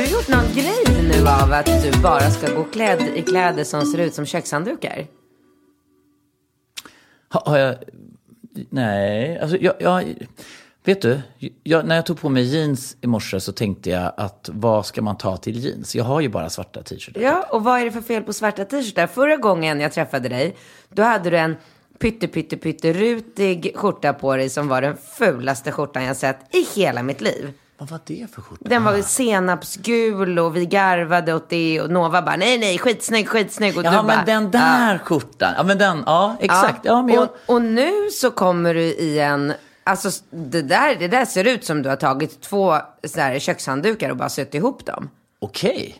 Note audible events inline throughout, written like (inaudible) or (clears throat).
Du, har gjort någon grej nu av att du bara ska gå klädd i kläder som ser ut som kökshanddukar? Ha, har jag... Nej, alltså jag... jag vet du, jag, när jag tog på mig jeans i morse så tänkte jag att vad ska man ta till jeans? Jag har ju bara svarta t-shirtar. Ja, och vad är det för fel på svarta t-shirtar? Förra gången jag träffade dig, då hade du en pytte, pytte, pytte rutig skjorta på dig som var den fulaste skjortan jag sett i hela mitt liv. Vad var det för skjorta? Den var senapsgul och vi garvade åt det och Nova bara nej, nej, skitsnygg, skitsnygg. Och Ja, du men bara, den där skjortan. Ja, men den, ja, exakt. Ja, men jag... och, och nu så kommer du i en, alltså det där, det där ser ut som du har tagit två så här, kökshanddukar och bara sytt ihop dem. Okej.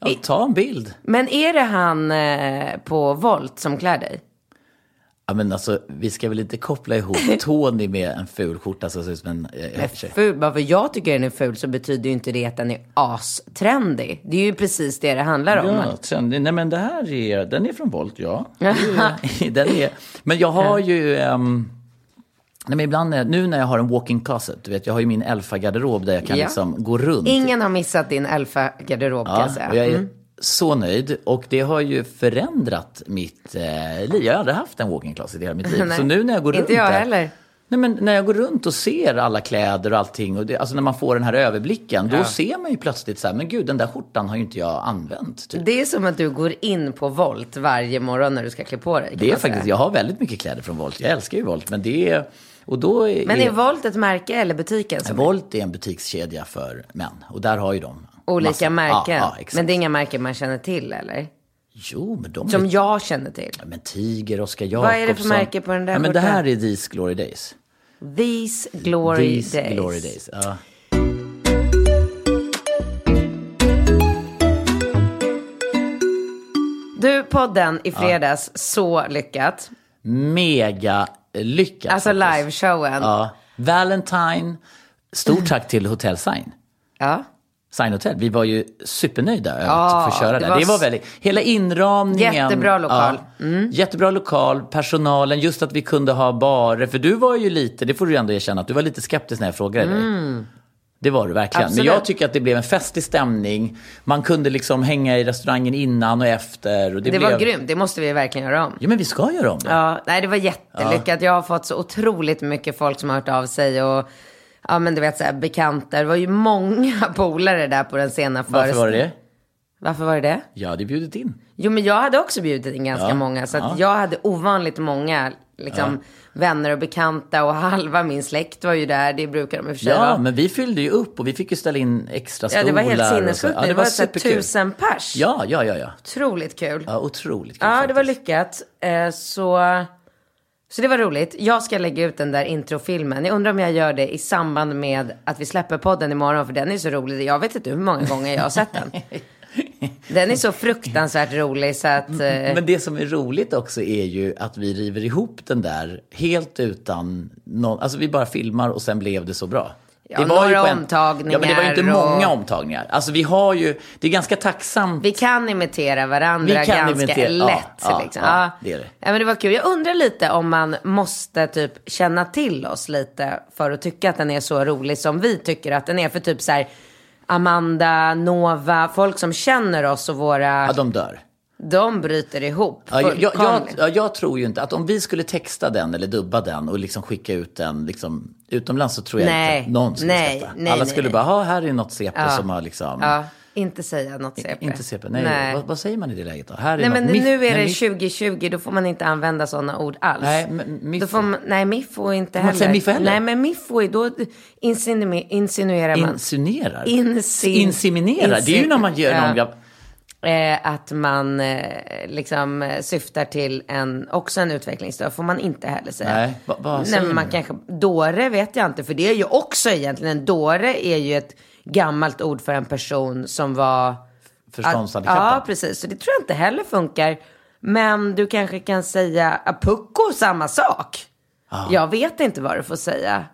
Ja, ta en bild. Men är det han eh, på Volt som klär dig? Ja, men alltså, vi ska väl inte koppla ihop (laughs) Tony med en ful skjorta som ser ut som en eh. Ful, bara för jag tycker den är ful så betyder ju inte det att den är astrendig. Det är ju precis det det handlar om. Ja, trendig. Nej men det här är, den är från Volt, ja. (laughs) Är- (laughs) den är, men jag har ju, ehm, nej men ibland, när- nu när jag har en walk-in closet, du vet jag har ju min Elfa-garderob där jag kan Ja. liksom gå runt. Ingen har missat din Elfa-garderob kan jag ja, säga. och jag är Mm. Så nöjd och det har ju förändrat mitt eh, liv. Jag har aldrig haft en walk-in closet i hela mitt liv. (laughs) Nej, så nu när jag går inte runt jag där, heller. Nej, men när jag går runt och ser alla kläder och allting, och det, alltså när man får den här överblicken, då ser man ju plötsligt så här, men gud, den där skjortan har ju inte jag använt. Typ. Det är som att du går in på Volt varje morgon när du ska klä på dig. Det är faktiskt, jag har väldigt mycket kläder från Volt. Jag älskar ju Volt, men det är... Och då är, Men är Volt ett märke eller butiken? Som? Volt är en butikskedja för män. Och där har ju de Olika massa- märken? Ja, ja, men det är inga märken man känner till eller? Jo, men de Som är... jag känner till. Ja, men Tiger, Oscar Jakobsson. Vad är det för märke på den där ja, men Det här är These Glory Days. These Glory These Days. Glory Days. Ja. Du, podden i fredags, så lyckat. Mega lyckat. Alltså liveshowen. Ja. Valentine. Stort tack till Hotel Sign. Ja. Sign Hotel. Vi var ju supernöjda över Ja, att få köra det där. var Det var väldigt, hela inramningen. Jättebra lokal. Mm. Ja, Jättebra lokal, personalen, just att vi kunde ha barer. För du var ju lite, det får du ändå erkänna, att du var lite skeptisk när jag frågade dig. Det var du verkligen. Mm. Absolut. Men jag tycker att det blev en festig stämning. Man kunde liksom hänga i restaurangen innan och efter. Och det Det blev... var grymt, det måste vi verkligen göra om. Ja, men vi ska göra om det. Ja, nej det var jättelyckat. Jag har fått så otroligt mycket folk som har hört av sig och ja men du vet så här bekanta. Det var ju många (laughs) polare där på den sena Varför var det det? Varför var det det? Jag hade bjudit in. Jo men jag hade också bjudit in ganska Ja, många. Så ja. jag hade ovanligt många liksom, vänner och bekanta och halva min släkt var ju där. Det brukar de i och för sig Ja, men vi fyllde ju upp och vi fick ju ställa in extra Ja, stolar. det var helt sinnessjukt. Ja, det, var, så här superkul. tusen pers. Ja, ja, ja, ja. Otroligt kul. Ja, otroligt kul Ja, det var faktiskt. lyckat. Eh, så, så det var roligt. Jag ska lägga ut den där introfilmen. Jag undrar om jag gör det i samband med att vi släpper podden imorgon. För den är så rolig. Jag vet inte hur många gånger jag har sett den. (laughs) Den är så fruktansvärt rolig så att... Eh, Men det som är roligt också är ju att vi river ihop den där helt utan någon, alltså vi bara filmar och sen blev det så bra. Ja, det var ju några på en- omtagningar Ja, men det var ju inte och- många omtagningar. Alltså vi har ju, det är ganska tacksamt. vi kan imitera varandra Vi kan ganska imitera- ja, lätt. ja, liksom. ja, det är det. Ja, men det var kul. Jag undrar lite om man måste typ känna till oss lite för att tycka att den är så rolig som vi tycker att den är. För typ så här Amanda, Nova, folk som känner oss och våra... Ja, de dör. De bryter ihop. Ja, jag, jag, jag, jag tror ju inte att om vi skulle texta den eller dubba den och liksom skicka ut den liksom, utomlands så tror jag Nej, inte någon skulle nej, skratta. nej, Alla nej, skulle bara, ha här är något CP Ja. som har liksom... Ja, inte säga något CP. Inte CP, nej. Vad, vad säger man i det läget då? Här är Nej men miff- nu är det miff- 2020, då får man inte använda sådana ord alls. Nej, miffo. Då får man, nej, miffo inte man heller. inte säga miffo heller? Nej, men miffo är då insinu- insinuerar man. Insinuerar? Insin- Inseminerar? Det är ju när man gör Ja. någon... grav- Eh, att man eh, liksom eh, syftar till en, också en utvecklingsstörd får man inte heller säga. Nej, vad- vad Nej, men man man? kanske, dåre vet jag inte, för det är ju också egentligen, en dåre är ju ett gammalt ord för en person som var... Förståndshandikappad. Ja, precis. Så det tror jag inte heller funkar. Men du kanske kan säga ah, pucko, samma sak. Jag vet inte vad du får säga.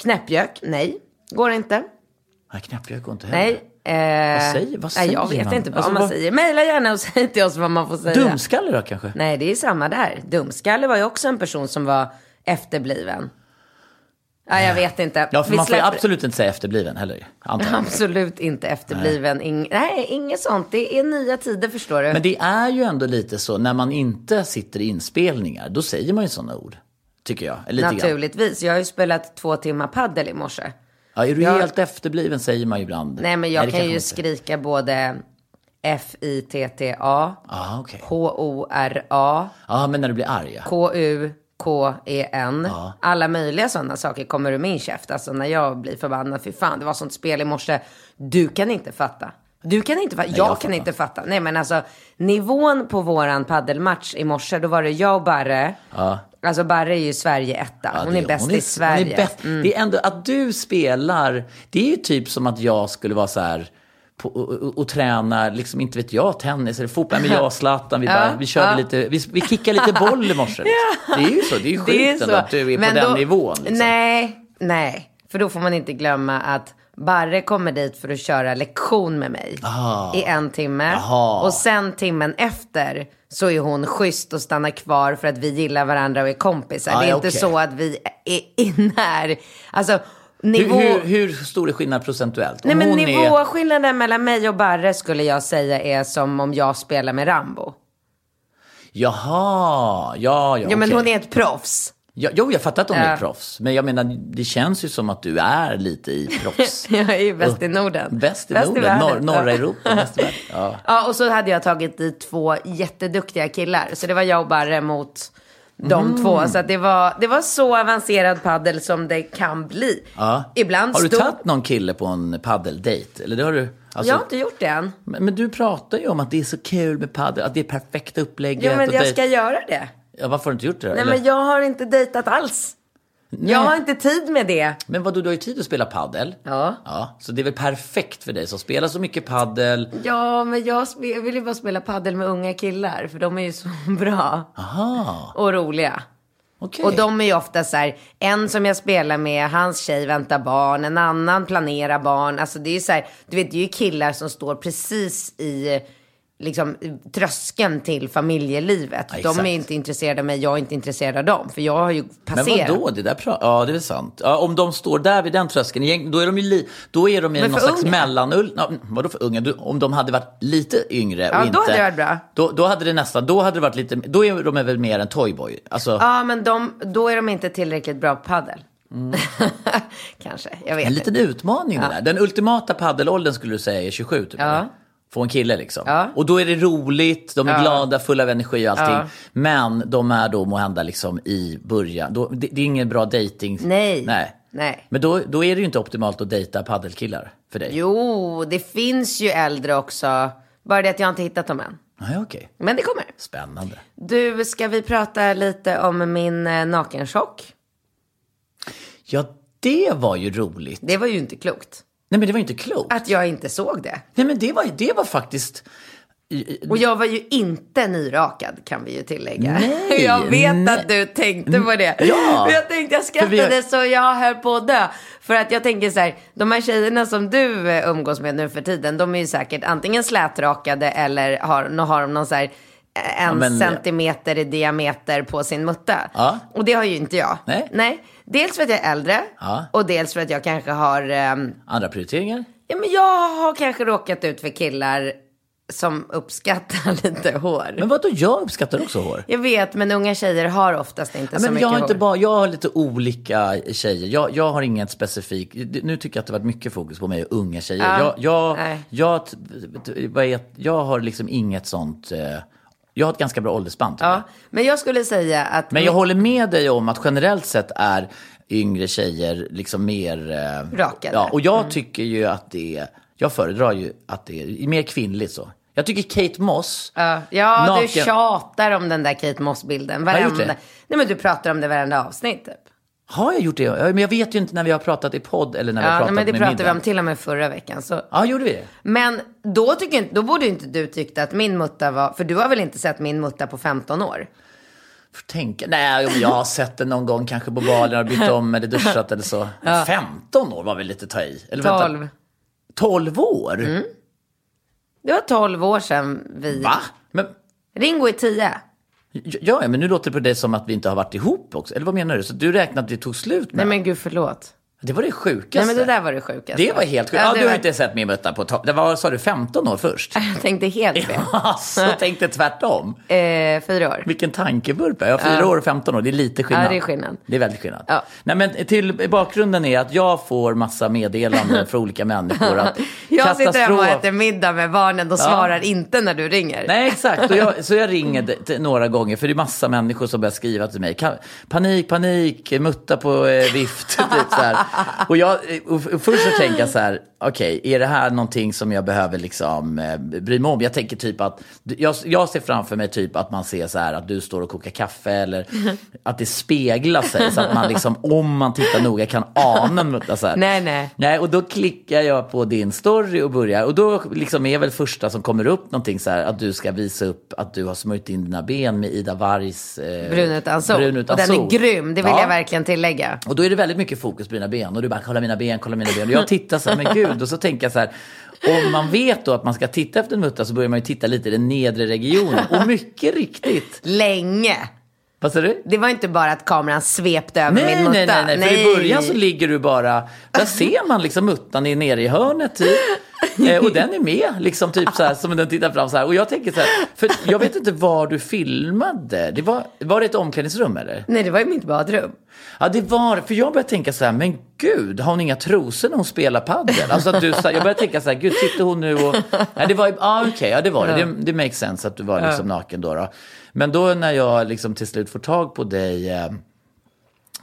Knäppjök, nej. Går inte. Nej, knäppjök går inte heller. Nej. Eh, Vad säger- vad nej, jag säger vet man? inte vad Alltså, man vad- säger. Maila gärna och säg till oss vad man får säga. Dumskalle då kanske? Nej, det är samma där. Dumskalle var ju också en person som var efterbliven. Ja, jag vet inte. Ja, för Vi man får släpper- absolut inte säga efterbliven heller, antar jag. Absolut inte efterbliven. Nej. nej, inget sånt. Det är nya tider förstår du. Men det är ju ändå lite så, när man inte sitter i inspelningar, då säger man ju sådana ord. Tycker jag. Lite grann. Naturligtvis. Jag har ju spelat två timmar paddel i morse. Ja, är du Jag- helt efterbliven säger man ju ibland. Nej, men jag det kan ju inte- skrika både F-I-T-T-A, Ja, okej. H-O-R-A, Ja, men när du blir arg. ja. K-U-K-E-N. Alla möjliga sådana saker kommer ur min käft. Alltså när jag blir förbannad. Fy fan, det var sånt spel i morse. Du kan inte fatta. Du kan inte fatta. Jag, jag kan inte fatta. Nej men alltså nivån på våran paddelmatch i morse. Då var det jag och Barre. Alltså Barre är ju Sverige etta. Ja, hon det- är bäst hon i Sverige. Mm. Hon är bäst. Det är ändå att du spelar, det är ju typ som att jag skulle vara så här på, och, och, och träna, liksom inte vet jag, tennis eller fotboll. Men jag och (laughs) Zlatan, vi, bara, vi körde ja. lite, vi, vi kickade lite (laughs) boll i morse. Liksom. Det är ju så, det är ju sjukt ändå att du är Men på den då- nivån. Liksom. Nej, nej. För då får man inte glömma att Barre kommer dit för att köra lektion med mig i en timme. Jaha. Och sen timmen efter så är hon schysst och stannar kvar för att vi gillar varandra och är kompisar. Ah, det är ja, inte så att vi är inne här. Alltså, nivå... Hur, hur, hur stor är skillnaden procentuellt? Om Nej men hon är- nivåskillnaden mellan mig och Barre skulle jag säga är som om jag spelar med Rambo. Jaha, ja, ja, Ja men okej. hon är ett proffs. Ja, jo, jag fattar att är Ja. proffs. Men jag menar, det känns ju som att du är lite i proffs. (laughs) Jag är ju bäst i Norden. Bäst i Bäst i Norden, världen. norr, norra Ja. Europa, (laughs) bäst i världen. Ja. Ja, och så hade jag tagit dit två jätteduktiga killar. Så det var jag och Barre mot de Mm. två. Så det, var, det var så avancerad paddel som det kan bli. Ja. Ibland Har du stod... tagit någon kille på en paddeldejt? Eller det har du? Alltså, Jag har inte gjort det än. men, men du pratar ju om att det är så kul med paddel, att det är perfekta upplägget. Jo, men jag ska göra det. Ja, varför har du inte gjort det? Nej, Eller? men jag har inte dejtat alls. Jag har inte tid med det. Men vadå, du har ju tid att spela paddel. Ja. ja. Så det är väl perfekt för dig som spelar så mycket paddel. Ja, men jag, jag vill ju bara spela paddel med unga killar. För de är ju så (laughs) bra. Aha, Och roliga. okej. Och de är ju ofta så här, en som jag spelar med, hans tjej väntar barn, en annan planerar barn. Alltså det är ju så här, du vet det är ju killar som står precis i liksom tröskeln till familjelivet. Ja, de är inte intresserade av mig, jag är inte intresserad av dem. För jag har ju Men passerat. vadå, det där Ja, det är sant. Ja, om de står där vid den tröskeln, då är de ju då är de i Men någon slags unga? mellanul... Ja, vadå för unga? Om de hade varit lite yngre Ja, och då inte... hade det varit bra. Då, då hade det nästan, då hade det varit lite, då är de väl mer en toyboy. Alltså, Ja, men de, då är de inte tillräckligt bra på paddel. (laughs) Kanske, jag vet Mm. en inte. liten utmaning det där. Den ultimata paddelåldern skulle du säga är 27 typ? Ja. eller? Få en kille liksom. Ja. Och då är det roligt, de är Ja. glada, fulla av energi och allting. Ja. Men de är då måhända liksom i början. Då, det, det är ingen bra dating. Nej. Nej. Nej. Men då, då är det ju inte optimalt att dejta paddelkillar för dig. Jo, det finns ju äldre också. Bara det att jag inte hittat dem än. Nej, okej. Men det kommer. Spännande. Du, ska vi prata lite om min eh, nakenchock? Ja, det var ju roligt. Det var ju inte klokt. Nej, men det var ju inte klokt. Att jag inte såg det. Nej, men det var, det var faktiskt... Och jag var ju inte nyrakad kan vi ju tillägga. Nej, (laughs) jag vet nej. att du tänkte på det. Ja. Jag tänkte, jag skrattade har- så jag höll på att dö. För att jag tänker så här, de här tjejerna som du eh, umgås med nu för tiden, de är ju säkert antingen slätrakade eller har, har de någon så här eh, en men- centimeter i diameter på sin mutta. Ja. Och det har ju inte jag. Nej. Nej. Dels för att jag är äldre Ja. och dels för att jag kanske har ehm, Andra prioriteringar? Ja, men jag har kanske råkat ut för killar som uppskattar (laughs) lite hår. Men vadå, jag uppskattar också hår. Jag vet, men unga tjejer har oftast inte Ja, så men mycket jag har inte hår. bara, jag har lite olika tjejer. Jag, jag har inget specifikt. Nu tycker jag att det har varit mycket fokus på mig och unga tjejer. Ja, Jag, jag, jag, jag har liksom inget sånt. eh, Jag har ett ganska bra åldersspann. Ja, men jag skulle säga att... Men jag håller med dig om att generellt sett är yngre tjejer liksom mer... eh, Rakade. Ja, och jag Mm. tycker ju att det är... Jag föredrar ju att det är mer kvinnligt så. Jag tycker Kate Moss... Ja, ja du naken- tjatar om den där Kate Moss-bilden. Varenda... Nej, men du pratar om det varenda avsnitt typ. Har jag gjort det? Ja, Men jag vet ju inte när vi har pratat i podd eller när vi har Ja, pratat nej, men det med pratade vi middag. om till och med förra veckan. Så... Ja, gjorde vi det? Men då, tycker, inte- då borde inte du tyckt att min mutta var... För du har väl inte sett min mutta på 15 år? Får tänka. Nej, om jag har sett det någon gång kanske på balen och bytt om eller duschat eller så. 15 år var väl lite ta i? Eller vänta, 12. 12 år? Mm. Det var 12 år sedan vi... Va? Men, Ringo är 10. Ja, men nu låter det på dig som att vi inte har varit ihop också. Eller vad menar du? Så du räknar att vi tog slut med Nej men gud förlåt. Det var det sjukaste. Nej men det där var det sjukaste. Det var helt sjukt. Ja, Ja, du har var- inte sett min mutta på to- Det var, sa du, 15 år först? (laughs) Jag tänkte helt fel. (laughs) Alltså, tänkte tvärtom. Eh, fyra år. Vilken tankevurpa. Jag har fyra år och 15 år, det är lite skillnad. Ja, det är skillnad. Det är väldigt skillnad. Ja. Nej, men till bakgrunden är att jag får massa meddelanden (laughs) från olika människor. Att Jag sitter hemma och katastrof- äter middag med barnen och svarar inte när du ringer. Nej, exakt. Jag, så jag ringer några gånger, för det är massa människor som börjar skriva till mig. Panik, panik, mutta på eh, vift. Typ, så här. (laughs) Och, jag, och, först så tänker jag så här, okej, är det här någonting som jag behöver liksom eh, bry mig om? Jag tänker typ att, jag, jag ser framför mig typ att man ser så här att du står och kokar kaffe eller (laughs) att det speglar sig så att man liksom, om man tittar noga kan ana mutta så här. Nej, nej. Nej, och då klickar jag på din story och börjar. Och då liksom är väl första som kommer upp någonting så här att du ska visa upp att du har smörjt in dina ben med Ida Wargs eh, Brun utan sol. brun utan och den sol. är grym, det vill Ja. jag verkligen tillägga. Och då är det väldigt mycket fokus på dina ben. Och du bara, kolla mina ben, kolla mina ben. Och jag tittar så här, men gud. Och så tänker jag så här, om man vet då att man ska titta efter en mutta så börjar man ju titta lite i den nedre regionen. Och mycket riktigt. Länge. Vad sa du? Det var inte bara att kameran svepte över min Nej, mutta. nej, nej, nej. För i början så ligger du bara, där ser man liksom muttan är nere i hörnet typ. Eh, och den är med, liksom typ så här, som den tittar fram så här. Och jag tänker så här, för jag vet inte var du filmade. Det var, var det ett omklädningsrum eller? Nej, det var ju mitt badrum. Ja, det var För jag började tänka så här, men gud, har hon inga trosor när hon spelar padel? Alltså att du, så här, jag började tänka så här, gud, sitter hon nu och... Ja, det var, ja okej, ja det var det. det. Det makes sense att du var liksom naken då, då. Men då när jag liksom till slut får tag på dig, eh,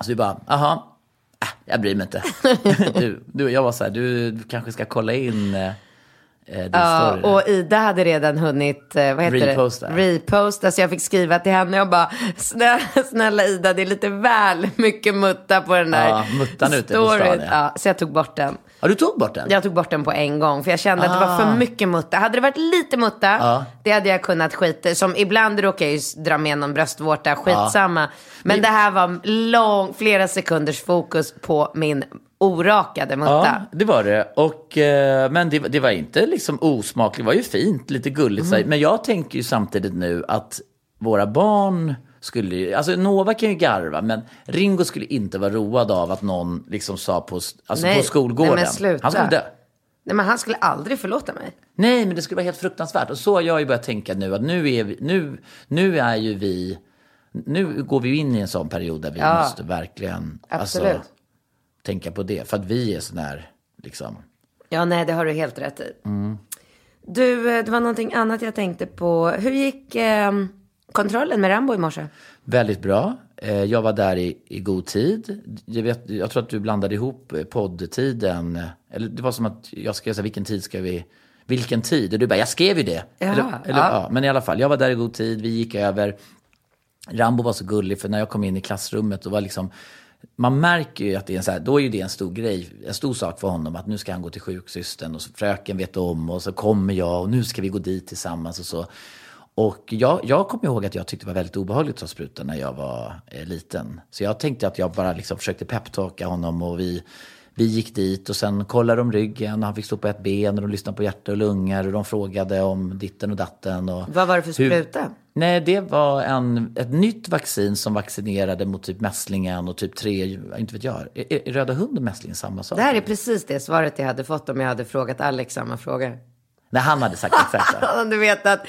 så vi bara, aha, äh, jag bryr mig inte. (laughs) Du, du, jag var så här, du, du kanske ska kolla in eh, eh, din Ja, story. och Ida hade redan hunnit, eh, vad heter Reposta. det? Reposta. Så jag fick skriva till henne och bara, snälla, snälla Ida, det är lite väl mycket mutta på den där Ja, muttan ute på storyn. stan, ja. Ja, så jag tog bort den. Ja, du tog bort den? Jag tog bort den på en gång för jag kände att det var för mycket mutta. Hade det varit lite mutta, Ja. det hade jag kunnat skita Som ibland råkar jag ju dra med någon bröstvårta, skitsamma. Men det här var lång, flera sekunders fokus på min orakade mutta. Ja, det var det. Och, eh, men det, det var inte liksom osmakligt, det var ju fint, lite gulligt. här. Men jag tänker ju samtidigt nu att våra barn skulle ju, alltså Nova kan ju garva, men Ringo skulle inte vara road av att någon liksom sa på, alltså Nej, på skolgården. nej, men sluta. Han skulle dö. Nej men han skulle aldrig förlåta mig. Nej, men det skulle vara helt fruktansvärt. Och så har jag ju börjat tänka nu att nu är, vi, nu, nu är ju vi, nu går vi in i en sån period där vi Ja. måste verkligen Absolut. Alltså, tänka på det. För att vi är sån här, liksom, Ja, nej, det har du helt rätt i. Mm. Du, eh, det var någonting annat jag tänkte på. Hur gick eh, kontrollen med Rambo i morse? Väldigt bra. Eh, Jag var där i, i god tid. Jag, vet, jag tror att du blandade ihop eh, poddtiden. eh, Eller det var som att jag skrev så här, vilken tid ska vi... Vilken tid? Och du bara, jag skrev ju det. Jaha, eller, eller, ja. ja. men i alla fall, jag var där i god tid. Vi gick över. Rambo var så gullig, för när jag kom in i klassrummet, då var liksom... Man märker ju att det är en så här, då är ju det en stor grej, en stor sak för honom att nu ska han gå till sjuksystern och så fröken vet om och så kommer jag och nu ska vi gå dit tillsammans och så. Och jag, jag kommer ihåg att jag tyckte det var väldigt obehagligt att ta sprutan när jag var eh, liten. Så jag tänkte att jag bara liksom försökte peptalka honom och vi, vi gick dit och sen kollade de ryggen och han fick stå på ett ben och de lyssnade på hjärta och lungor och de frågade om ditten och datten. Och Vad var det för hur- spruta? Nej, det var en, ett nytt vaccin som vaccinerade mot typ mässlingen och typ tre, inte vet jag. Är, är röda hund och mässlingen samma sak? Det här är precis det svaret jag hade fått om jag hade frågat Alex samma fråga. Nej, han hade sagt (laughs) exakt. Han hade vetat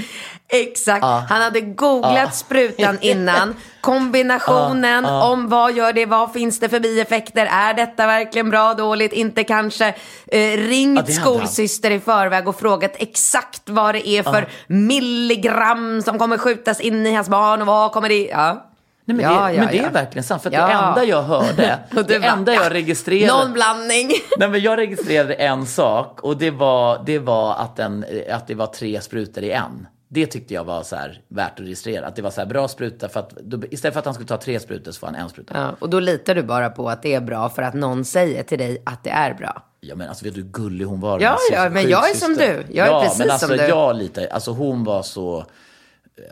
exakt. Han hade googlat sprutan innan. (laughs) Kombinationen om vad gör det, vad finns det för bieffekter, är detta verkligen bra, dåligt, inte kanske. Eh, ringt skolsyster i förväg och frågat exakt vad det är för milligram som kommer skjutas in i hans barn och vad kommer det... Ja. Nej, men, Ja, det, ja, men det ja. är verkligen sant. För det enda jag hörde, (laughs) det enda ja, jag registrerade. Någon blandning. (laughs) Nej, men jag registrerade en sak och det var, det var att, den, att det var tre sprutor i en. Det tyckte jag var så här, värt att registrera. Att det var så här bra spruta. För att, då, istället för att han skulle ta tre sprutor så får han en spruta. Ja, och då litar du bara på att det är bra för att någon säger till dig att det är bra. Ja men alltså vet du hur gullig hon var? Ja, ja, men jag är som du. Jag är ja, precis men alltså, som du. Jag litar, alltså hon var så,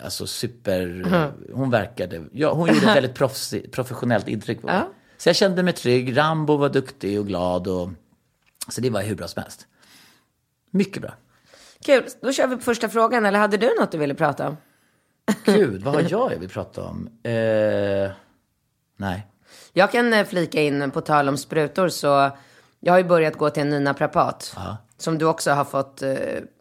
alltså super, hon verkade, ja, hon gjorde ett (laughs) väldigt proffs, professionellt intryck på mig. Ja. Så jag kände mig trygg, Rambo var duktig och glad och, så det var hur bra som helst. Mycket bra. Kul, då kör vi på första frågan. Eller hade du något du ville prata om? Gud, vad har jag (laughs) jag vill prata om? Eh, nej. Jag kan eh, flika in på tal om sprutor så jag har ju börjat gå till en ny naprapat. Som du också har fått eh,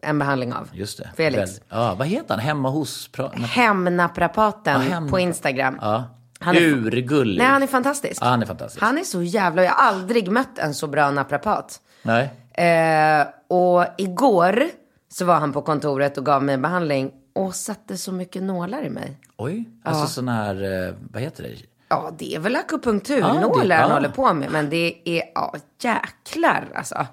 en behandling av. Just det. Felix. Väl- ja, vad heter han? Hemma hos? Pra- Hemnaprapaten Ja, hem- på Instagram. ja. Han är- Urgullig. Nej, han är fantastisk. Ja, han är fantastisk. Han är så jävla, jag har aldrig mött en så bra naprapat. Nej. Eh, och igår så var han på kontoret och gav mig en behandling och satte så mycket nålar i mig. Oj. Alltså sån här, eh, vad heter det? Ja, det är väl Ja, akupunkturnålar det- han ja. håller på med. Men det är, ja, jäklar alltså.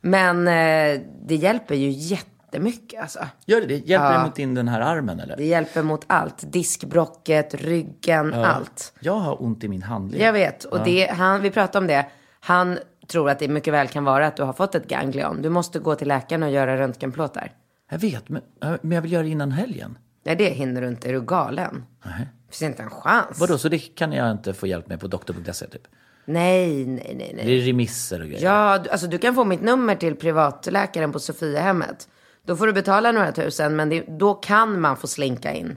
Men eh, det hjälper ju jättemycket alltså. Gör det det? Hjälper Ja. det mot in den här armen eller? Det hjälper mot allt. Diskbrocket, ryggen, allt. Jag har ont i min handled. Jag vet. Och det, han, vi pratade om det. Han tror att det mycket väl kan vara att du har fått ett ganglion. Du måste gå till läkaren och göra röntgenplåtar. Jag vet, men, men jag vill göra det innan helgen. Nej, det hinner du inte. Är du galen? Nej. Det finns inte en chans. Vadå, så det kan jag inte få hjälp med på doktor.se typ? Nej, nej, nej, nej. Det är remisser och grejer. Ja, du- alltså du kan få mitt nummer till privatläkaren på Sofiahemmet. Då får du betala några tusen, men det, då kan man få slinka in.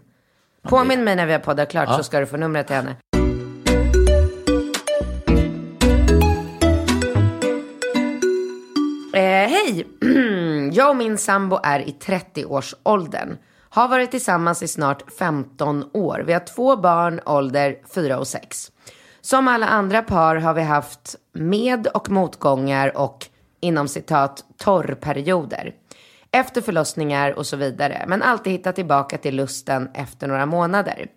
Påminn mig när vi har poddat klart så ska du få numret till henne. Eh, Hej! (clears throat) Jag och min sambo är i 30-årsåldern. Har varit tillsammans i snart 15 år. Vi har två barn, ålder 4 och 6. Som alla andra par har vi haft med och motgångar och inom citat torrperioder. Efter förlossningar och så vidare. Men alltid hitta tillbaka till lusten efter några månader.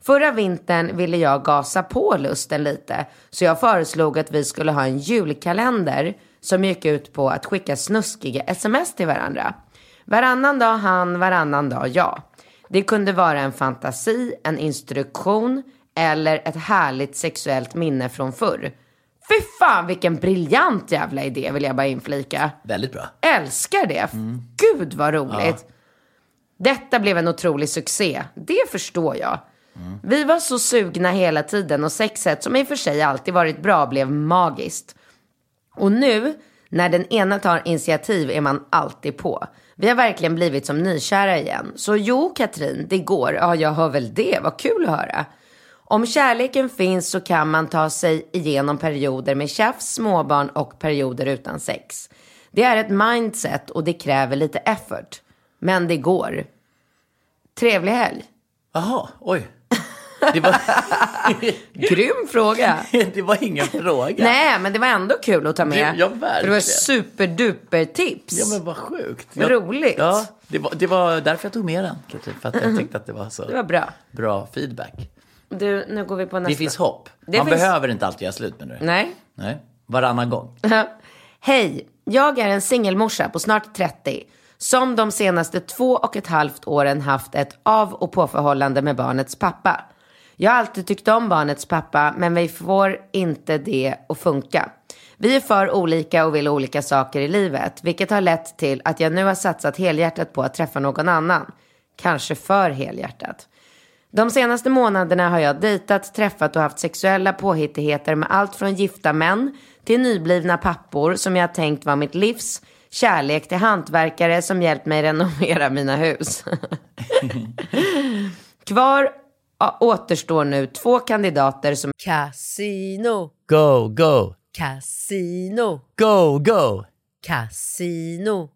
Förra vintern ville jag gasa på lusten lite. Så jag föreslog att vi skulle ha en julkalender som gick ut på att skicka snuskiga sms till varandra. Varannan dag han, varannan dag jag. Det kunde vara en fantasi, en instruktion eller ett härligt sexuellt minne från förr. Fy fan vilken briljant jävla idé vill jag bara inflika. Väldigt bra. Älskar det. Gud vad roligt. Detta blev en otrolig succé. Det förstår jag. Vi var så sugna hela tiden och sexet, som i och för sig alltid varit bra, blev magiskt. Och nu, när den ena tar initiativ är man alltid på. Vi har verkligen blivit som nykära igen. Så jo, Katrin, det går. Ja, jag hör väl det. Vad kul att höra. Om kärleken finns så kan man ta sig igenom perioder med tjafs, småbarn och perioder utan sex. Det är ett mindset och det kräver lite effort. Men det går. Trevlig helg. Jaha, oj. Det var, (laughs) Grym fråga. (laughs) det var ingen fråga. Nej, men det var ändå kul att ta med. Det- ja, verkligen. För det var superduper tips. Ja men vad sjukt. Vad roligt. Ja, det var, det var därför jag tog med den. Katrin, För att jag (laughs) tyckte att det var så Det var bra. bra feedback. Du, nu går vi på nästa. Det finns hopp. Det Man finns- behöver inte alltid göra slut med det. Nej. Nej. Varannan gång. (laughs) Hej, jag är en singelmorsa på snart 30 som de senaste två och ett halvt åren haft ett av och påförhållande med barnets pappa. Jag har alltid tyckt om barnets pappa, men vi får inte det att funka. Vi är för olika och vill olika saker i livet, vilket har lett till att jag nu har satsat helhjärtat på att träffa någon annan. Kanske för helhjärtat. De senaste månaderna har jag dejtat, träffat och haft sexuella påhittigheter med allt från gifta män till nyblivna pappor som jag tänkt var mitt livs, kärlek till hantverkare som hjälpt mig renovera mina hus. (laughs) Kvar återstår nu två kandidater som Casino, Go, go, casino, go, go. Casino.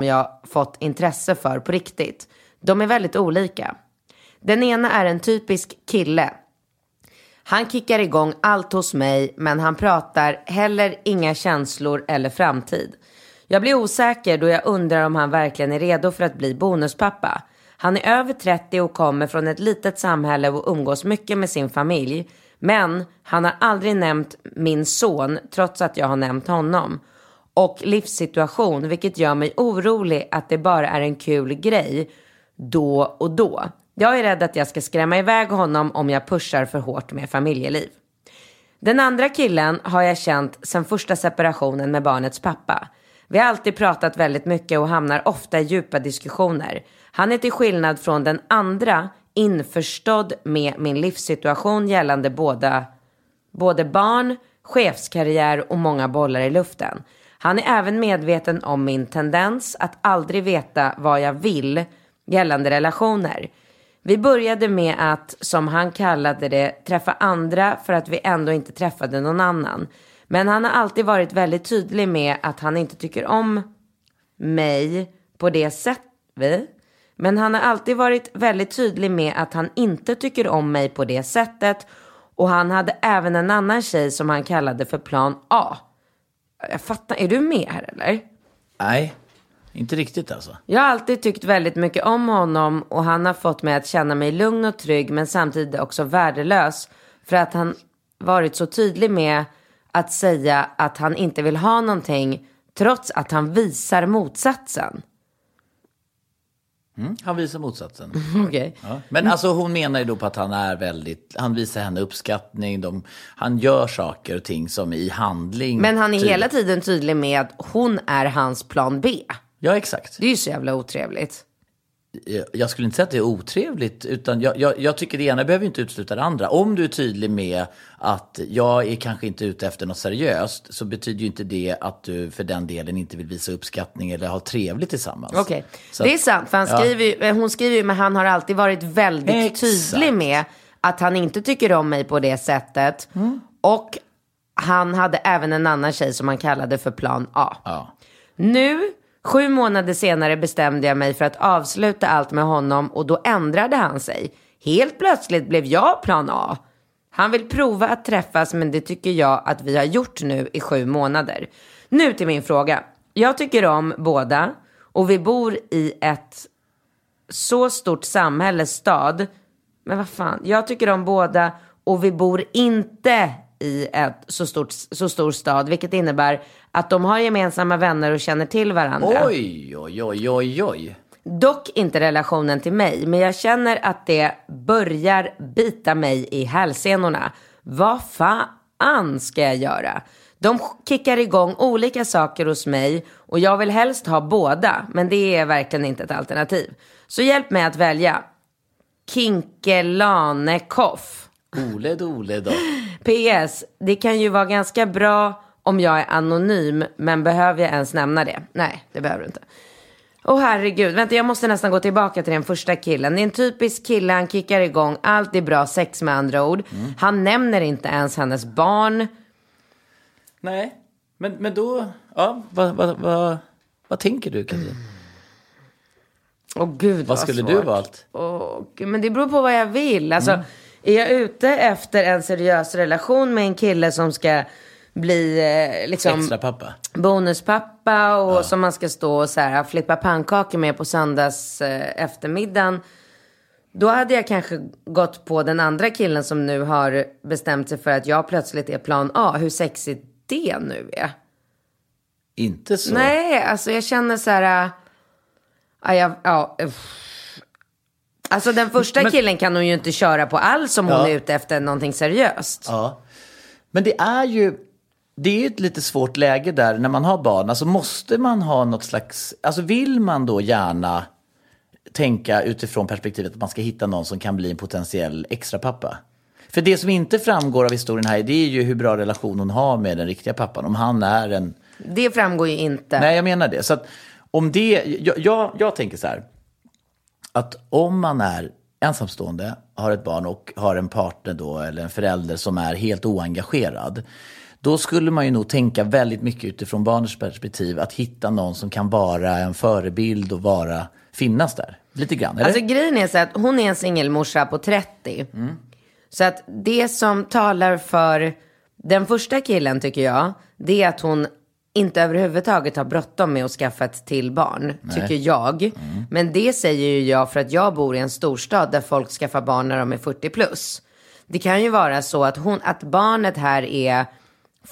Jag fått intresse för på riktigt. De är väldigt olika. Den ena är en typisk kille. Han kickar igång allt hos mig men han pratar heller inga känslor eller framtid. Jag blir osäker då jag undrar om han verkligen är redo för att bli bonuspappa. Han är över 30 och kommer från ett litet samhälle och umgås mycket med sin familj. Men han har aldrig nämnt min son trots att jag har nämnt honom och livssituation, vilket gör mig orolig att det bara är en kul grej då och då. Jag är rädd att jag ska skrämma iväg honom om jag pushar för hårt med familjeliv. Den andra killen har jag känt sedan första separationen med barnets pappa. Vi har alltid pratat väldigt mycket och hamnar ofta i djupa diskussioner. Han är till skillnad från den andra införstådd med min livssituation gällande båda, både barn, chefskarriär och många bollar i luften. Han är även medveten om min tendens att aldrig veta vad jag vill gällande relationer. Vi började med att, som han kallade det, träffa andra för att vi ändå inte träffade någon annan. Men han har alltid varit väldigt tydlig med att han inte tycker om mig på det sättet. Men han har alltid varit väldigt tydlig med att han inte tycker om mig på det sättet. Och han hade även en annan tjej som han kallade för plan A. Jag fattar, är du med här eller? Nej, inte riktigt alltså. Jag har alltid tyckt väldigt mycket om honom och han har fått mig att känna mig lugn och trygg men samtidigt också värdelös. För att han varit så tydlig med att säga att han inte vill ha någonting trots att han visar motsatsen. Mm, han visar motsatsen. (laughs) Okej. Ja. Men alltså hon menar ju då på att han är väldigt, han visar henne uppskattning, de, han gör saker och ting som i handling. Men han är tydligt. hela tiden tydlig med att hon är hans plan B. Ja, exakt. Det är ju så jävla otrevligt. Jag- Jag skulle inte säga att det är otrevligt, utan jag, jag, jag tycker det ena behöver inte utesluta det andra. Om du är tydlig med att jag är kanske inte ute efter något seriöst, så betyder ju inte det att du för den delen inte vill visa uppskattning eller ha trevligt tillsammans. Okej, Så det är sant. För han ja. skriver ju, eh, hon skriver ju, men han har alltid varit väldigt Exakt. tydlig med att han inte tycker om mig på det sättet. Mm. Och han hade även en annan tjej som han kallade för plan A. Ja. Nu, sju månader senare bestämde jag mig för att avsluta allt med honom och då ändrade han sig. Helt plötsligt blev jag plan A. Han vill prova att träffas men det tycker jag att vi har gjort nu i sju månader. Nu till min fråga. Jag tycker om båda och vi bor i ett så stort samhälle, stad. Men vad fan, jag tycker om båda och vi bor inte i ett så, stort, så stor stad, vilket innebär att de har gemensamma vänner och känner till varandra. Oj, oj, oj, oj, oj. Dock inte relationen till mig, men jag känner att det börjar bita mig i hälsenorna. Vad fan ska jag göra? De kickar igång olika saker hos mig och jag vill helst ha båda, men det är verkligen inte ett alternativ. Så hjälp mig att välja. Kinkelanekoff. Ole dole då. (laughs) PS, det kan ju vara ganska bra om jag är anonym, men behöver jag ens nämna det? Nej, det behöver du inte. Åh herregud, vänta jag måste nästan gå tillbaka till den första killen. Det är en typisk kille, han kickar igång, allt är bra sex med andra ord. Han nämner inte ens hennes barn. Nej, men, men då, ja, vad, vad, vad, vad tänker du Katrin? Åh gud Vad skulle du svårt. valt? Åh, men det beror på vad jag vill. Alltså, är jag ute efter en seriös relation med en kille som ska bli eh, liksom Extra pappa? bonuspappa och som man ska stå och så här, flippa pannkakor med på söndags eh, eftermiddagen. Då hade jag kanske gått på den andra killen som nu har bestämt sig för att jag plötsligt är plan A. Hur sexigt det nu är. Inte så? Nej, alltså jag känner så här... äh, Ja, jag, ja. Alltså den första Men- killen kan hon ju inte köra på alls om hon Ja. är ute efter någonting seriöst. Ja. Men det är ju det är ju ett lite svårt läge där när man har barn. Alltså måste man ha något slags, alltså vill man då gärna tänka utifrån perspektivet att man ska hitta någon som kan bli en potentiell extra pappa? För det som inte framgår av historien här, det är ju hur bra relation hon har med den riktiga pappan. Om han är en Det framgår ju inte. Nej, jag menar det. Så att om det, jag, jag, jag tänker så här, att om man är ensamstående, har ett barn och har en partner då, eller en förälder som är helt oengagerad, då skulle man ju nog tänka väldigt mycket utifrån barnets perspektiv, att hitta någon som kan vara en förebild och vara, finnas där. Lite grann, eller? Alltså grejen är så att hon är en singelmorsa på 30. Så att det som talar för den första killen tycker jag, det är att hon inte överhuvudtaget har bråttom med att skaffa ett till barn, tycker jag. Men det säger ju jag för att jag bor i en storstad där folk skaffar barn när de är 40 plus. Det kan ju vara så att, hon, att barnet här är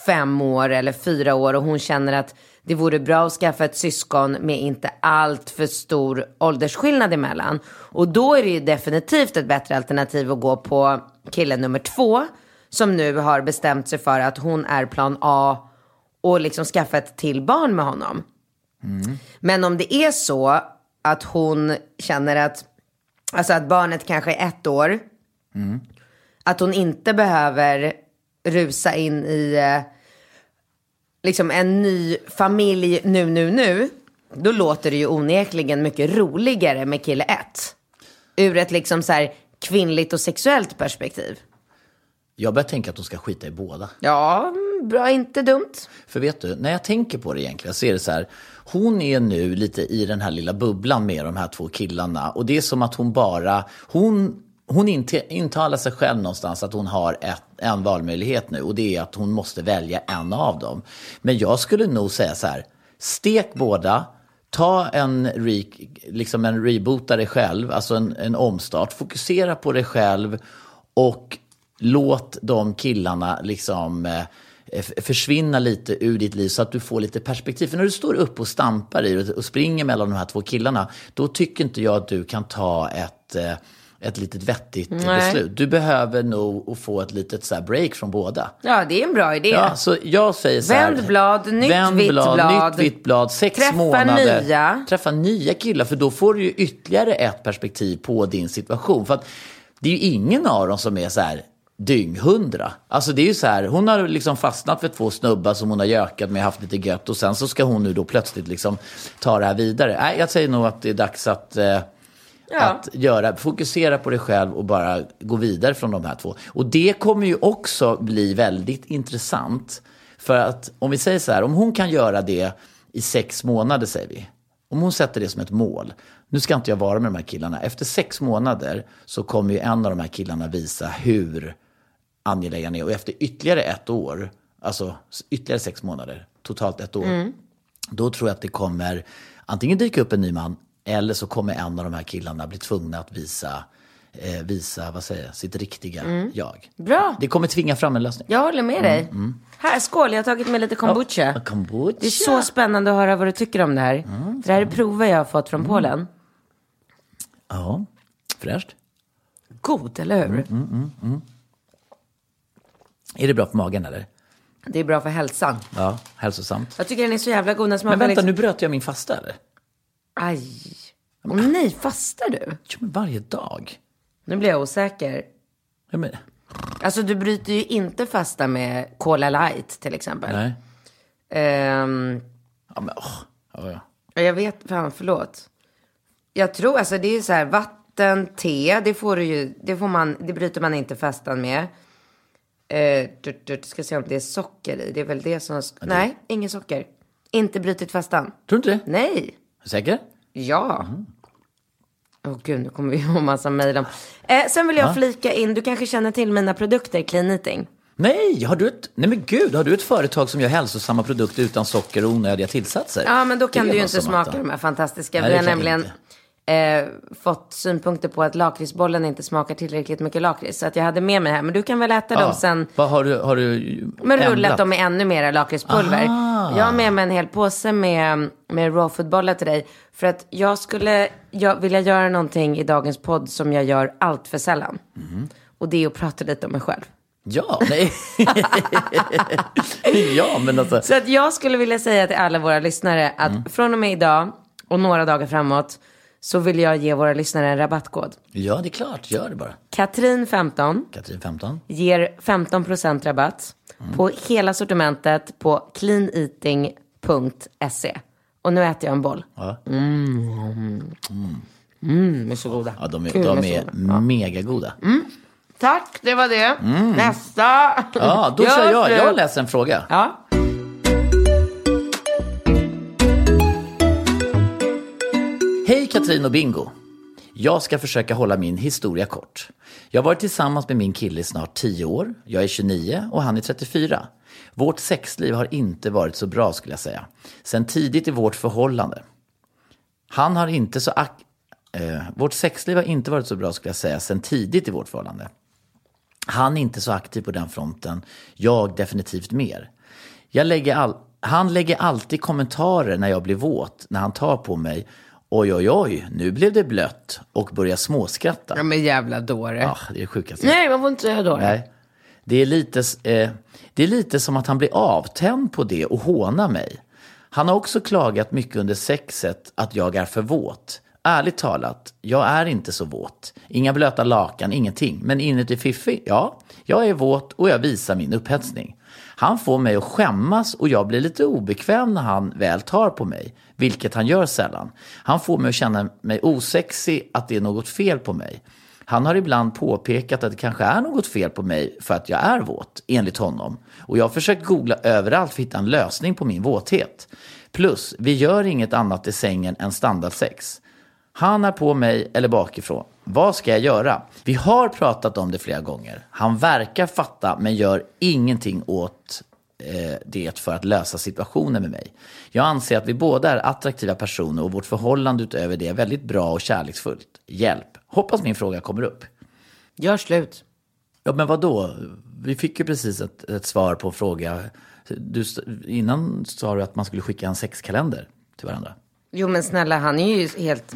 fem år eller fyra år och hon känner att det vore bra att skaffa ett syskon med inte allt för stor åldersskillnad emellan. Och då är det ju definitivt ett bättre alternativ att gå på killen nummer två som nu har bestämt sig för att hon är plan A och liksom skaffa ett till barn med honom. Men om det är så att hon känner att, alltså att barnet kanske är ett år, att hon inte behöver rusa in i eh, liksom en ny familj nu, nu, nu. Då låter det ju onekligen mycket roligare med kille ett. Ur ett liksom så här kvinnligt och sexuellt perspektiv. Jag börjar tänka att de ska skita i båda. Ja, bra, inte dumt. För vet du, när jag tänker på det egentligen så är det så här. Hon är nu lite i den här lilla bubblan med de här två killarna. Och det är som att hon bara, hon, hon inte, intalar sig själv någonstans att hon har ett, en valmöjlighet nu. Och det är att hon måste välja en av dem. Men jag skulle nog säga så här, stek båda. Ta en, re, liksom en reboota dig själv, alltså en, en omstart. Fokusera på dig själv och låt de killarna liksom eh, försvinna lite ur ditt liv så att du får lite perspektiv. För när du står upp och stampar i det och springer mellan de här två killarna, då tycker inte jag att du kan ta ett, eh, ett litet vettigt Nej. beslut. Du behöver nog få ett litet så break från båda. Ja, det är en bra idé. Ja, så jag säger så här. Vänd blad, nytt vänd vitt blad, blad. Nytt vitt blad, sex Träffa månader. nya. Träffa nya killar, för då får du ju ytterligare ett perspektiv på din situation. För att det är ju ingen av dem som är så här dynghundra. Alltså det är ju så här, hon har liksom fastnat för två snubbar som hon har gökat med, haft lite gött och sen så ska hon nu då plötsligt liksom ta det här vidare. Nej, jag säger nog att det är dags att eh, att göra, fokusera på dig själv och bara gå vidare från de här två. Och det kommer ju också bli väldigt intressant. För att om vi säger så här, om hon kan göra det i sex månader säger vi. Om hon sätter det som ett mål. Nu ska inte jag vara med de här killarna. Efter sex månader så kommer ju en av de här killarna visa hur angelägen är. Och efter ytterligare ett år, alltså ytterligare sex månader, totalt ett år. Då tror jag att det kommer antingen dyka upp en ny man eller så kommer en av de här killarna bli tvungna att visa, eh, visa vad säger jag, sitt riktiga jag. Bra. Det kommer tvinga fram en lösning. Jag håller med dig. Här, skål. Jag har tagit med lite kombucha. Ja, kombucha. Det är så spännande att höra vad du tycker om det här. Det här är prover jag har fått från Polen. Ja, fräscht. god, eller hur? Mm. Är det bra för magen eller? Det är bra för hälsan. Ja, hälsosamt. Jag tycker den är så jävla god. Den Men vänta, liksom... nu bröt jag min fasta eller? Aj. Åh nej, fastar du? Jo, men varje dag. Nu blir jag osäker. Ja, men, Alltså du bryter ju inte fasta med Cola Light till exempel. nej. Ehm, Ja, men, åh. Ja, ja. Ja, Jag vet, fan förlåt. Jag tror, alltså det är så här, vatten, te, det får du ju, det får man, det bryter man inte fastan med. Eh, du, du, ska se om det är socker i, det är väl det som, nej, ingen socker. Inte brutit fastan. Tror du inte det? Nej, Säker? Ja. Åh gud, nu kommer vi få massa mejl om. Eh, sen vill jag flika in, du kanske känner till mina produkter, Clean Eating. Nej, har du ett, nej men gud, har du ett företag som gör hälsosamma produkter utan socker och onödiga tillsatser? Ja, men då kan du ju inte smaka de här fantastiska. Nej, vi har nämligen inte. Eh, fått synpunkter på att lakritsbollen inte smakar tillräckligt mycket lakrits. Så att jag hade med mig här. Men du kan väl äta dem sen. Vad har du, har du Men rullat ändrat? dem med ännu mera lakritspulver. Aha. Jag har med mig en hel påse med, med raw food-bollar till dig. För att jag skulle jag vilja göra någonting i dagens podd som jag gör allt för sällan. Mhm. Och det är att prata lite om mig själv. Ja, nej. (laughs) ja, men alltså. Så att jag skulle vilja säga till alla våra lyssnare att Mm. från och med idag och några dagar framåt så vill jag ge våra lyssnare en rabattkod. Ja, det är klart, gör det bara. Katrin 15 Katrin 15. ger 15% rabatt på hela sortimentet på cleaneating.se. Och nu äter jag en boll. Ja. Mm, de är så goda. Ja, de är, Gud, de är så goda. Megagoda. Tack, det var det. Nästa. Ja, då Gör kör jag. slut. Jag läser en fråga. Ja. Hej Katrin och Bingo! Jag ska försöka hålla min historia kort. Jag har varit tillsammans med min kille i snart 10 år. Jag är 29 och han är 34. Vårt sexliv har inte varit så bra skulle jag säga. Sen tidigt i vårt förhållande. Han har inte så... Ak- eh, vårt sexliv har inte varit så bra skulle jag säga sen tidigt i vårt förhållande. Han är inte så aktiv på den fronten. Jag definitivt mer. Jag lägger all, han lägger alltid kommentarer när jag blir våt, när han tar på mig. Oj, oj, oj, nu blev det blött och börjar småskratta. Ja, men jävla dåre. Ja, det är det sjukaste. Nej, man får inte säga dåre. Nej. Det är, lite, eh, det är lite som att han blir avtänd på det och hånar mig. Han har också klagat mycket under sexet att jag är för våt. Ärligt talat, jag är inte så våt. Inga blöta lakan, ingenting. Men inuti fiffi, ja. Jag är våt och jag visar min upphetsning. Han får mig att skämmas och jag blir lite obekväm när han väl tar på mig. Vilket han gör sällan. Han får mig att känna mig osexig, att det är något fel på mig. Han har ibland påpekat att det kanske är något fel på mig för att jag är våt, enligt honom. Och jag har försökt googla överallt för att hitta en lösning på min våthet. Plus, vi gör inget annat i sängen än standardsex. Han är på mig eller bakifrån. Vad ska jag göra? Vi har pratat om det flera gånger. Han verkar fatta men gör ingenting åt eh, det för att lösa situationen med mig. Jag anser att vi båda är attraktiva personer och vårt förhållande utöver det är väldigt bra och kärleksfullt. Hjälp! Hoppas min fråga kommer upp. Gör slut. Ja, men vad då? Vi fick ju precis ett, ett svar på en fråga. Du, innan sa du att man skulle skicka en sexkalender till varandra. Jo men snälla, han är ju helt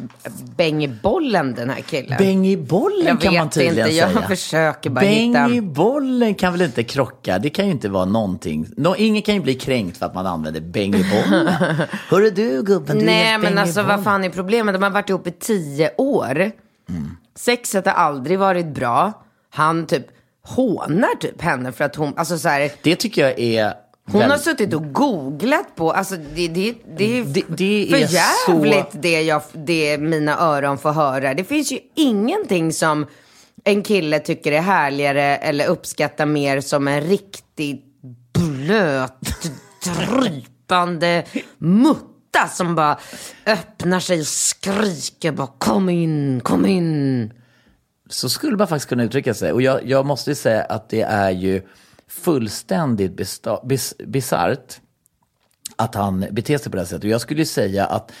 bäng i bollen den här killen. Bäng i bollen Jag kan man vet tydligen inte, jag säga. försöker bara Bäng hitta- i bollen kan väl inte krocka? Det kan ju inte vara någonting. Nå, ingen kan ju bli kränkt för att man använder bäng i bollen. (laughs) Hörru du gubben, du är Nej helt men bäng i alltså bollen. vad fan är problemet? De har varit ihop i tio år. Sexet har aldrig varit bra. Han typ hånar typ henne för att hon, alltså så här, Det tycker jag är... hon har suttit och googlat på, alltså det, det, det är Det- det för är jävligt så- det, jag, det mina öron får höra. Det finns ju ingenting som en kille tycker är härligare eller uppskattar mer som en riktigt blöt, drypande mutta som bara öppnar sig och skriker bara kom in, kom in. Så skulle man faktiskt kunna uttrycka sig. Och jag, jag måste ju säga att det är ju fullständigt bis, bisarrt att han beter sig på det här sättet. Och jag skulle ju säga att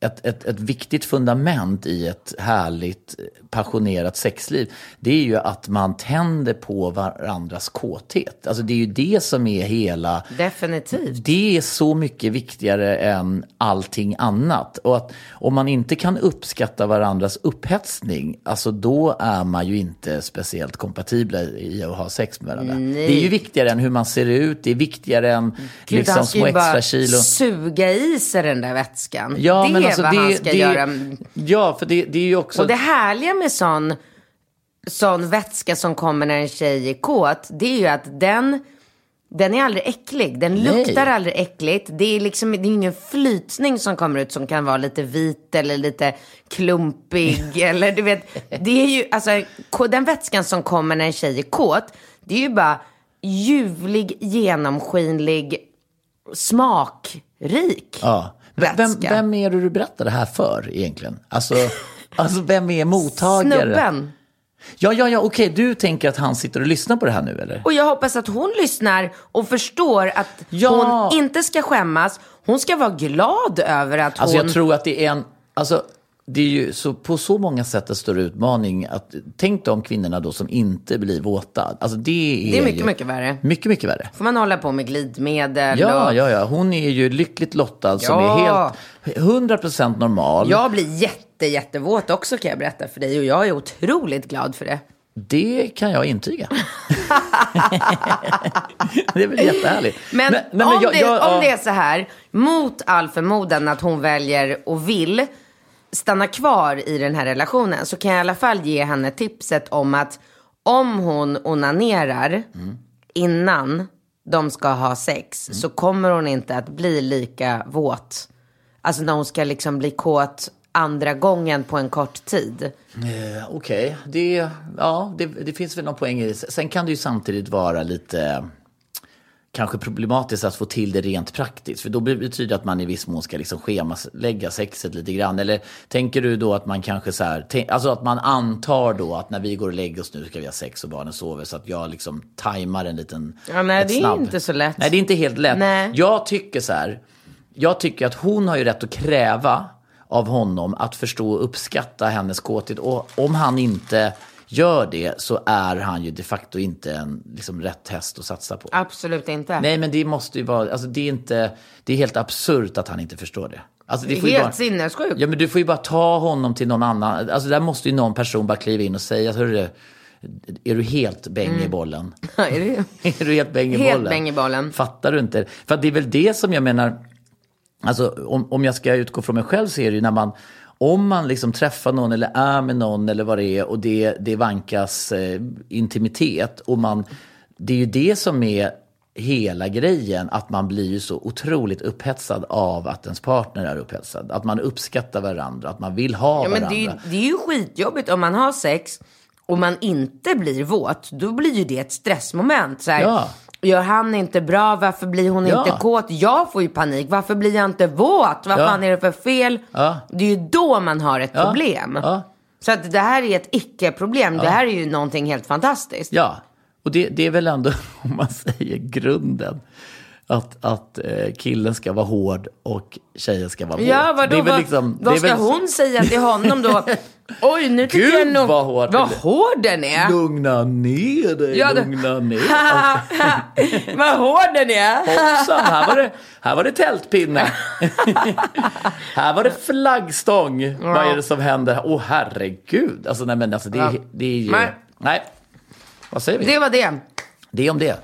ett, ett, ett viktigt fundament i ett härligt passionerat sexliv, det är ju att man tänder på varandras kåthet. Alltså det är ju det som är hela... Definitivt. Det är så mycket viktigare än allting annat. Och att om man inte kan uppskatta varandras upphetsning, alltså då är man ju inte speciellt kompatibla i att ha sex med varandra. Nej. Det är ju viktigare än hur man ser ut, det är viktigare än Gud, liksom, han ska små ju bara extra kilo. suga i sig den där vätskan. Ja, det men alltså, vad det, han ska det, göra. Ja, för det, det är ju också... Och det härliga med sån, sån vätska som kommer när en tjej är kåt, det är ju att den, den är aldrig äcklig. Den Nej. luktar aldrig äckligt. Det är liksom det är ingen flytning som kommer ut som kan vara lite vit eller lite klumpig. (laughs) eller du vet, det är ju, alltså den vätskan som kommer när en tjej är kåt, det är ju bara ljuvlig, genomskinlig, smakrik. Ja. Men Vem, vätska. vem är det du berättar det här för egentligen? Alltså, alltså vem är mottagare? Snubben. Ja, ja, ja, okej, du tänker att han sitter och lyssnar på det här nu eller? Och jag hoppas att hon lyssnar och förstår att Ja. hon inte ska skämmas. Hon ska vara glad över att Alltså hon... jag tror att det är en, alltså det är ju så, på så många sätt en större utmaning att tänk de kvinnorna då som inte blir våta. Alltså det är, Det är mycket, ju, mycket värre. Mycket, mycket värre. Får man hålla på med glidmedel Ja, och... ja, ja. Hon är ju lyckligt lottad som Ja. är helt 100% normal. Jag blir jätte, jättevåt också kan jag berätta för dig och jag är otroligt glad för det. Det kan jag intyga. (laughs) det är väl jättehärligt. Men, nej, men om, jag- det, jag- om ja. det är så här, mot all förmodan att hon väljer och vill stanna kvar i den här relationen så kan jag i alla fall ge henne tipset om att om hon onanerar Mm. innan de ska ha sex Mm. så kommer hon inte att bli lika våt. Alltså när hon ska liksom bli kåt andra gången på en kort tid. Eh, Okej, det, ja, det, det finns väl någon poäng i det. Sen kan det ju samtidigt vara lite kanske problematiskt att få till det rent praktiskt. För då betyder det att man i viss mån ska liksom schemalägga sexet lite grann. Eller tänker du då att man kanske så här, alltså att man antar då att när vi går och lägger oss nu ska vi ha sex och barnen sover. Så att jag liksom tajmar en liten... Ja, nej, det är snabb- inte så lätt. Nej, det är inte helt lätt. Nej. Jag tycker så här, jag tycker att hon har ju rätt att kräva av honom att förstå och uppskatta hennes kåthet. Och om han inte gör det så är han ju de facto inte en liksom, rätt häst att satsa på. Absolut inte. Nej, men det måste ju vara, alltså det är inte, det är helt absurt att han inte förstår det. Alltså, Det är får ju helt bara, sinnessjukt. Ja, men du får ju bara ta honom till någon annan. Alltså där måste ju någon person bara kliva in och säga, hörru, är du helt bäng i bollen? (laughs) Är det- (laughs) är du helt bäng i Helt bollen? bäng i bollen. Fattar du inte? För det är väl det som jag menar, alltså om, om jag ska utgå från mig själv så är det ju när man, om man liksom träffar någon eller är med någon eller vad det är och det, det vankas eh, intimitet och man, det är ju det som är hela grejen, att man blir ju så otroligt upphetsad av att ens partner är upphetsad. Att man uppskattar varandra, att man vill ha Ja, men varandra. det, är, det är ju skitjobbigt om man har sex och man inte blir våt. Då blir ju det ett stressmoment. Så här, Ja. Gör han inte bra? Varför blir hon Ja. inte kåt? Jag får ju panik. Varför blir jag inte våt? Vad Ja. fan är det för fel? Ja. Det är ju då man har ett problem. Så att det här är ett icke-problem. Det här är ju någonting helt fantastiskt. Ja, och det, det är väl ändå, (laughs) om man säger grunden, att, att eh, killen ska vara hård och tjejen ska vara våt. Ja, vadå, det är väl vad, liksom, vad är ska väl, hon säga till honom då? (laughs) Oj, nu tycker Gud, jag nog... vad hård. Vad hård den är. Lugna ner dig, Ja, lugna (laughs) ner dig. vad hård den är. Hoppsan, här var det, här var det tältpinne. (laughs) här var det flaggstång. Vad är det som händer? Åh herregud. Alltså, nej, men alltså, det, Ja. det är ju... Nej. Nej. Vad säger vi? Det var det. Det om det.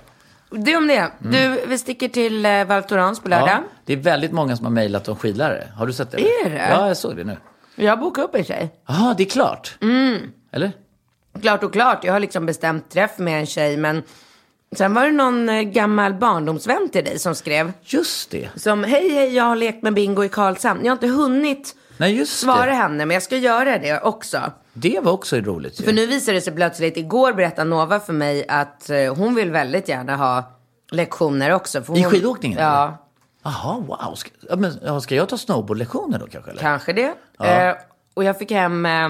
Det om det. Du, vi sticker till eh, Val Thorens på lördag. Ja, det är väldigt många som har mejlat om skidlärare. Har du sett det? Är det? Ja, jag såg det nu. Jag bokar upp en tjej. Jaha, det är klart. Mm. Eller? Klart och klart. Jag har liksom bestämt träff med en tjej. Men sen var det någon eh, gammal barndomsvän till dig som skrev. Just det. Som, hej hej, jag har lekt med Bingo i Karlshamn. Jag har inte hunnit Nej, just svara det. henne, men jag ska göra det också. Det var också roligt ju. För nu visar det sig plötsligt, igår berättade Nova för mig att eh, hon vill väldigt gärna ha lektioner också. För I hon, skidåkningen? Ja, Jaha, wow. Ska, ja, men, ja, ska jag ta snowboardlektioner då kanske? Eller? kanske det. Eh, och jag fick hem eh,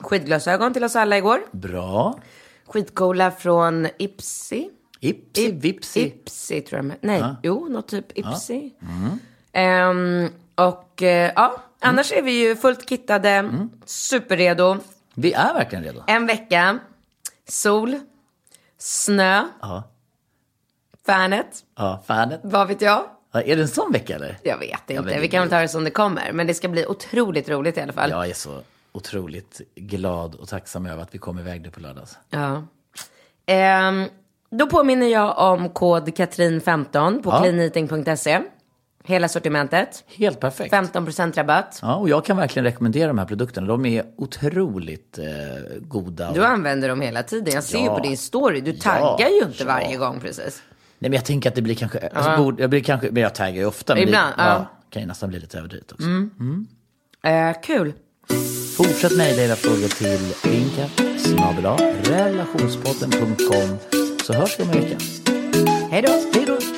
skidglasögon till oss alla igår. Bra. Skitcoola från Ipsy. Ipsi, vipsi. Ipsy tror jag. de- Nej, jo, något typ Ipsy. Ehm, och eh, ja, annars är vi ju fullt kittade, Mm. superredo. Vi är verkligen redo. En vecka, sol, snö, Ja, Fanet, ja fanet. vad vet jag? Ja, är det en sån vecka eller? Jag vet inte, men det vi kan väl ta det som det kommer. Men det ska bli otroligt roligt i alla fall. Jag är så otroligt glad och tacksam över att vi kom iväg nu på lördags. Ja. Ehm, då påminner jag om kod Katrin15 på Ja. cleaneating.se. Hela sortimentet. Helt perfekt. 15% rabatt. Ja, och jag kan verkligen rekommendera de här produkterna. De är otroligt eh, goda. Du använder dem hela tiden. Jag ser ju Ja. på din story. Du taggar ju inte varje gång precis. Nej, men jag tänker att det blir kanske... Alltså, borde, jag blir kanske men jag taggar ju ofta. Men Ibland, det, ja. Mm. kan ju nästan bli lite överdrivet också. Eh, kul. Fortsätt mejla era frågor till linkat relationspodden.com så hörs vi om en vecka. Hej då. Hej då!